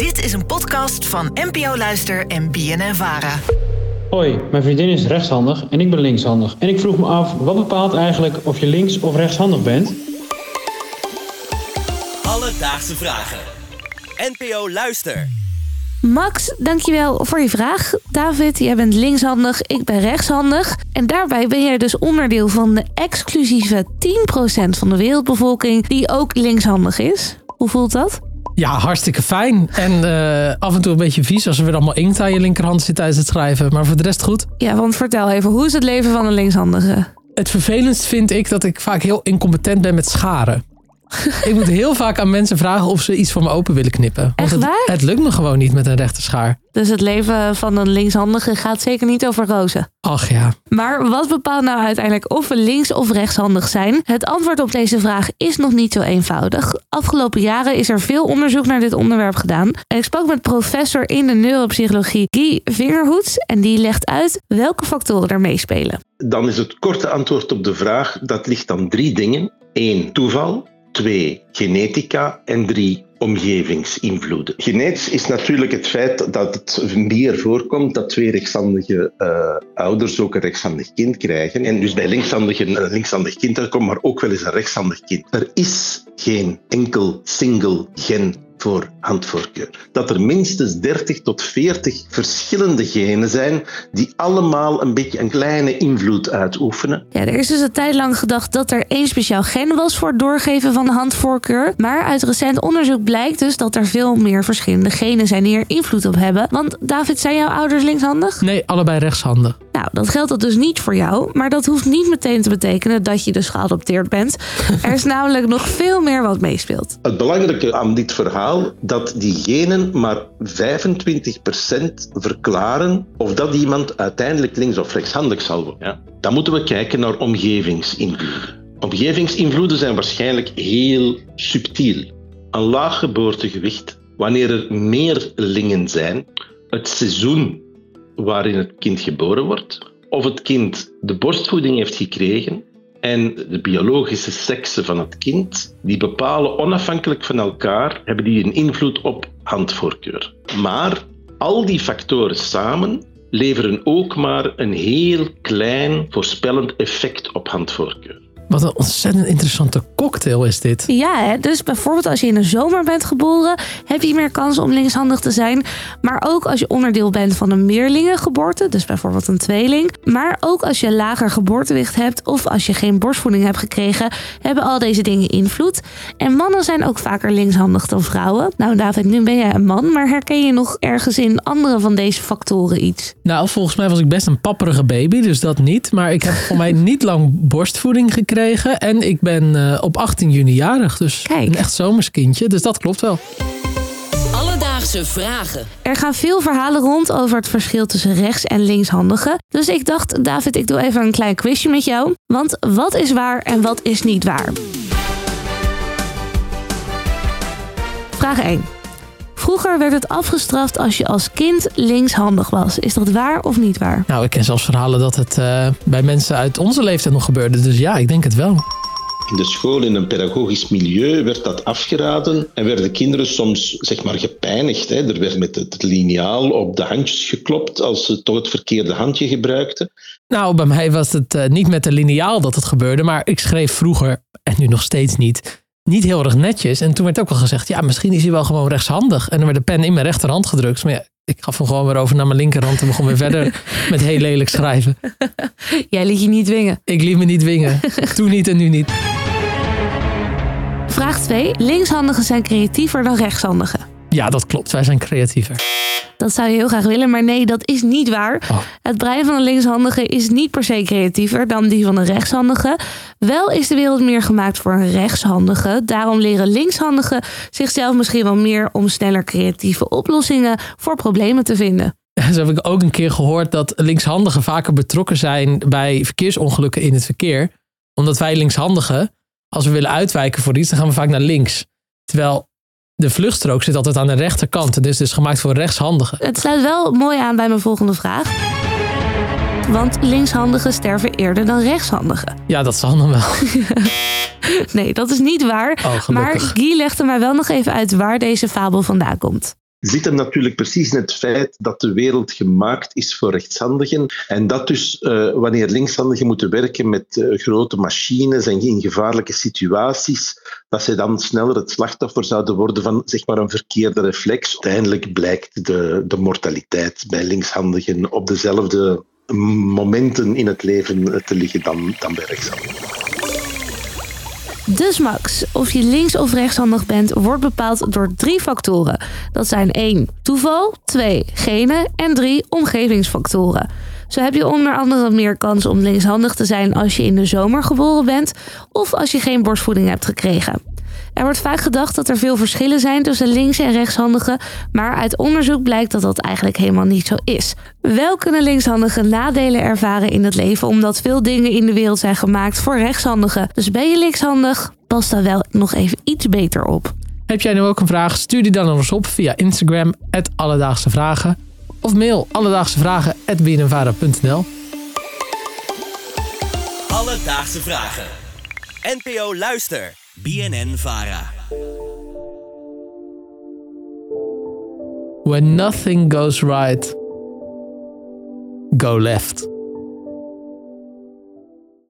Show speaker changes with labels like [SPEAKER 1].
[SPEAKER 1] Dit is een podcast van NPO Luister en BNN Vara.
[SPEAKER 2] Hoi, mijn vriendin is rechtshandig en ik ben linkshandig. En ik vroeg me af, wat bepaalt eigenlijk of je links- of rechtshandig bent?
[SPEAKER 3] Alledaagse vragen. NPO Luister.
[SPEAKER 4] Max, dankjewel voor je vraag. David, jij bent linkshandig, ik ben rechtshandig. En daarbij ben jij dus onderdeel van de exclusieve 10% van de wereldbevolking die ook linkshandig is. Hoe voelt dat?
[SPEAKER 5] Ja, hartstikke fijn. En eh, af en toe een beetje vies als er weer allemaal inkt aan je linkerhand zit tijdens het schrijven. Maar voor de rest goed.
[SPEAKER 4] Ja, want vertel even, hoe is het leven van een linkshandige?
[SPEAKER 5] Het vervelendst vind ik dat ik vaak heel incompetent ben met scharen. ik moet heel vaak aan mensen vragen of ze iets voor me open willen knippen. Want
[SPEAKER 4] Echt
[SPEAKER 5] het,
[SPEAKER 4] waar?
[SPEAKER 5] het lukt me gewoon niet met een rechte schaar.
[SPEAKER 4] Dus het leven van een linkshandige gaat zeker niet over rozen.
[SPEAKER 5] Ach ja.
[SPEAKER 4] Maar wat bepaalt nou uiteindelijk of we links- of rechtshandig zijn? Het antwoord op deze vraag is nog niet zo eenvoudig. Afgelopen jaren is er veel onderzoek naar dit onderwerp gedaan. En ik sprak met professor in de neuropsychologie Guy Vingerhoets. En die legt uit welke factoren er meespelen.
[SPEAKER 6] Dan is het korte antwoord op de vraag, dat ligt aan drie dingen. Eén, toeval. Twee, genetica. En drie, omgevingsinvloeden. Genetisch is natuurlijk het feit dat het meer voorkomt dat twee rechtshandige eh, ouders ook een rechtshandig kind krijgen. En dus bij linkshandigen een linkshandig kind uitkomt, maar ook wel eens een rechtshandig kind. Er is geen enkel single gen voor handvoorkeur. Dat er minstens 30 tot 40 verschillende genen zijn die allemaal een beetje een kleine invloed uitoefenen.
[SPEAKER 4] Ja, er is dus een tijd lang gedacht dat er één speciaal gen was voor het doorgeven van de handvoorkeur. Maar uit recent onderzoek blijkt dus dat er veel meer verschillende genen zijn die er invloed op hebben. Want David, zijn jouw ouders linkshandig?
[SPEAKER 5] Nee, allebei rechtshandig.
[SPEAKER 4] Nou, dat geldt dat dus niet voor jou. Maar dat hoeft niet meteen te betekenen dat je dus geadopteerd bent. Er is namelijk nog veel meer wat meespeelt.
[SPEAKER 6] Het belangrijke aan dit verhaal, dat die genen maar 25% verklaren of dat iemand uiteindelijk links- of rechtshandig zal worden. Ja. Dan moeten we kijken naar omgevingsinvloeden. Omgevingsinvloeden zijn waarschijnlijk heel subtiel. Een laag geboortegewicht, wanneer er meer lingen zijn, het seizoen waarin het kind geboren wordt, of het kind de borstvoeding heeft gekregen en de biologische seksen van het kind, die bepalen onafhankelijk van elkaar, hebben die een invloed op handvoorkeur. Maar al die factoren samen leveren ook maar een heel klein voorspellend effect op handvoorkeur.
[SPEAKER 5] Wat een ontzettend interessante cocktail is dit.
[SPEAKER 4] Ja, hè? dus bijvoorbeeld als je in de zomer bent geboren, heb je meer kans om linkshandig te zijn. Maar ook als je onderdeel bent van een meerlingengeboorte, dus bijvoorbeeld een tweeling. Maar ook als je lager geboortewicht hebt of als je geen borstvoeding hebt gekregen, hebben al deze dingen invloed. En mannen zijn ook vaker linkshandig dan vrouwen. Nou David, nu ben jij een man, maar herken je nog ergens in andere van deze factoren iets?
[SPEAKER 5] Nou, volgens mij was ik best een papperige baby, dus dat niet. Maar ik heb voor mij niet lang borstvoeding gekregen. En ik ben eh, op 18 juni jarig, dus
[SPEAKER 4] Kijk.
[SPEAKER 5] een echt zomerskindje. Dus dat klopt wel.
[SPEAKER 3] Alledaagse vragen.
[SPEAKER 4] Er gaan veel verhalen rond over het verschil tussen rechts- en linkshandigen. Dus ik dacht, David, ik doe even een klein quizje met jou. Want wat is waar en wat is niet waar? Vraag 1. Vroeger werd het afgestraft als je als kind linkshandig was. Is dat waar of niet waar?
[SPEAKER 5] Nou, ik ken zelfs verhalen dat het eh, bij mensen uit onze leeftijd nog gebeurde. Dus ja, ik denk het wel.
[SPEAKER 6] In de school, in een pedagogisch milieu, werd dat afgeraden en werden kinderen soms zeg maar, gepijnigd. Hè. Er werd met het liniaal op de handjes geklopt als ze toch het verkeerde handje gebruikten.
[SPEAKER 5] Nou, bij mij was het eh, niet met de lineaal dat het gebeurde. Maar ik schreef vroeger, en nu nog steeds niet, niet heel erg netjes. En toen werd ook al gezegd, ja, misschien is hij wel gewoon rechtshandig. En dan werd de pen in mijn rechterhand gedrukt. Maar ja, ik gaf hem gewoon weer over naar mijn linkerhand en begon weer verder met heel lelijk schrijven.
[SPEAKER 4] Jij liet je niet dwingen.
[SPEAKER 5] Ik liet me niet dwingen. Toen niet en nu niet.
[SPEAKER 4] Vraag 2. Linkshandigen zijn creatiever dan rechtshandigen.
[SPEAKER 5] Ja, dat klopt. Wij zijn creatiever.
[SPEAKER 4] Dat zou je heel graag willen, maar nee, dat is niet waar.
[SPEAKER 5] Oh.
[SPEAKER 4] Het brein van een linkshandige is niet per se creatiever dan die van een rechtshandige. Wel is de wereld meer gemaakt voor een rechtshandige. Daarom leren linkshandigen zichzelf misschien wel meer om sneller creatieve oplossingen voor problemen te vinden.
[SPEAKER 5] Zo heb ik ook een keer gehoord dat linkshandigen vaker betrokken zijn bij verkeersongelukken in het verkeer. Omdat wij linkshandigen, als we willen uitwijken voor iets, dan gaan we vaak naar links. Terwijl de vluchtstrook zit altijd aan de rechterkant. Dus het is gemaakt voor rechtshandigen.
[SPEAKER 4] Het sluit wel mooi aan bij mijn volgende vraag. Want linkshandigen sterven eerder dan rechtshandigen.
[SPEAKER 5] Ja, dat zal dan wel.
[SPEAKER 4] Nee, dat is niet waar.
[SPEAKER 5] Oh,
[SPEAKER 4] maar. Guy legde mij wel nog even uit waar deze fabel vandaan komt.
[SPEAKER 6] Zit hem natuurlijk precies in het feit dat de wereld gemaakt is voor rechtshandigen. En dat dus uh, wanneer linkshandigen moeten werken met uh, grote machines en in gevaarlijke situaties, dat zij dan sneller het slachtoffer zouden worden van zeg maar, een verkeerde reflex. Uiteindelijk blijkt de, de mortaliteit bij linkshandigen op dezelfde momenten in het leven te liggen dan, dan bij rechtshandigen.
[SPEAKER 4] Dus Max, of je links- of rechtshandig bent, wordt bepaald door drie factoren. Dat zijn 1. Toeval, 2. Genen en 3. Omgevingsfactoren. Zo heb je onder andere meer kans om linkshandig te zijn als je in de zomer geboren bent of als je geen borstvoeding hebt gekregen. Er wordt vaak gedacht dat er veel verschillen zijn tussen links- en rechtshandigen, maar uit onderzoek blijkt dat dat eigenlijk helemaal niet zo is. Wel kunnen linkshandigen nadelen ervaren in het leven, omdat veel dingen in de wereld zijn gemaakt voor rechtshandigen. Dus ben je linkshandig, pas daar wel nog even iets beter op.
[SPEAKER 5] Heb jij nu ook een vraag? Stuur die dan nog eens op via Instagram, Alledaagse Vragen. Of mail alledaagsevragen.bnnvara.nl
[SPEAKER 3] Alledaagse Vragen. NPO Luister. BNN Vara.
[SPEAKER 5] When nothing goes right, go left.